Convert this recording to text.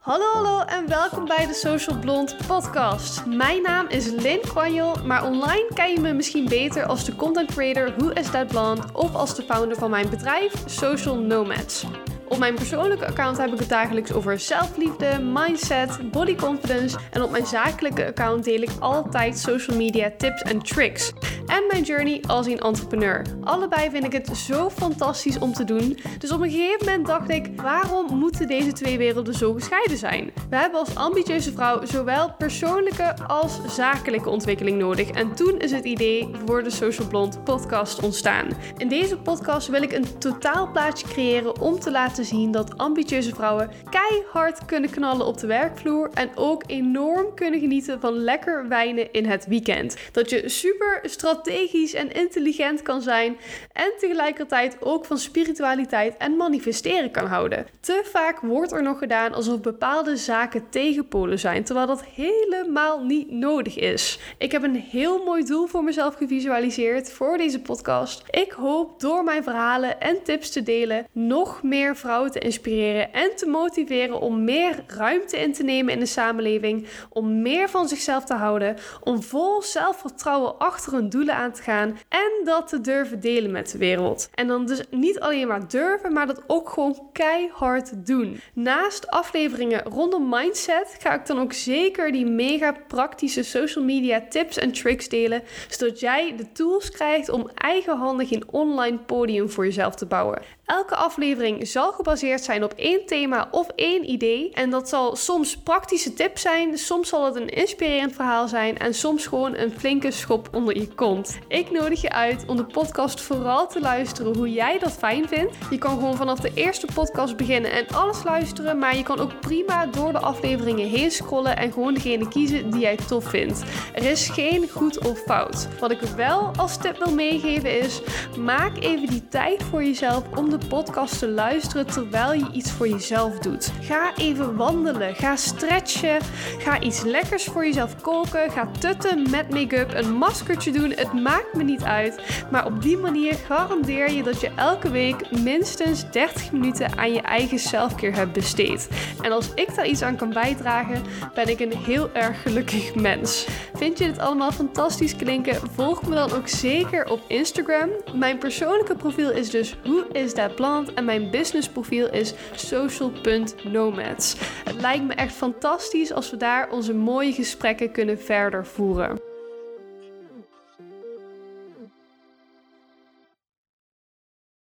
Hallo hallo en welkom bij de Social Blond podcast. Mijn naam is Lynn Kwanjel, maar online ken je me misschien beter als de content creator Who is That Blonde of als de founder van mijn bedrijf Social Nomads. Op mijn persoonlijke account heb ik het dagelijks over zelfliefde, mindset, body confidence en op mijn zakelijke account deel ik altijd social media tips en tricks. En mijn journey als een entrepreneur. Allebei vind ik het zo fantastisch om te doen. Dus op een gegeven moment dacht ik, waarom moeten deze twee werelden zo gescheiden zijn? We hebben als ambitieuze vrouw zowel persoonlijke als zakelijke ontwikkeling nodig. En toen is het idee voor de Social Blond podcast ontstaan. In deze podcast wil ik een totaalplaatje creëren om te laten zien dat ambitieuze vrouwen keihard kunnen knallen op de werkvloer en ook enorm kunnen genieten van lekker wijnen in het weekend. Dat je super strategisch en intelligent kan zijn en tegelijkertijd ook van spiritualiteit en manifesteren kan houden. Te vaak wordt er nog gedaan alsof bepaalde zaken tegenpolen zijn, terwijl dat helemaal niet nodig is. Ik heb een heel mooi doel voor mezelf gevisualiseerd voor deze podcast. Ik hoop door mijn verhalen en tips te delen nog meer vrouwen te inspireren en te motiveren om meer ruimte in te nemen in de samenleving, om meer van zichzelf te houden, om vol zelfvertrouwen achter hun doelen aan te gaan en dat te durven delen met de wereld. En dan dus niet alleen maar durven, maar dat ook gewoon keihard doen. Naast afleveringen rondom mindset ga ik dan ook zeker die mega praktische social media tips en tricks delen, zodat jij de tools krijgt om eigenhandig een online podium voor jezelf te bouwen. Elke aflevering zal gebaseerd zijn op één thema of één idee. En dat zal soms praktische tips zijn, soms zal het een inspirerend verhaal zijn en soms gewoon een flinke schop onder je kont. Ik nodig je uit om de podcast vooral te luisteren hoe jij dat fijn vindt. Je kan gewoon vanaf de eerste podcast beginnen en alles luisteren, maar je kan ook prima door de afleveringen heen scrollen en gewoon degene kiezen die jij tof vindt. Er is geen goed of fout. Wat ik wel als tip wil meegeven is: maak even die tijd voor jezelf om de podcast te luisteren terwijl je iets voor jezelf doet. Ga even wandelen, ga stretchen, ga iets lekkers voor jezelf koken, ga tutten met make-up, een maskertje doen. Het maakt me niet uit, maar op die manier garandeer je dat je elke week minstens 30 minuten aan je eigen selfcare hebt besteed. En als ik daar iets aan kan bijdragen, ben ik een heel erg gelukkig mens. Vind je dit allemaal fantastisch klinken? Volg me dan ook zeker op Instagram. Mijn persoonlijke profiel is dus hoe is dat plant en mijn business profiel is social.nomads. Het lijkt me echt fantastisch als we daar onze mooie gesprekken kunnen verder voeren.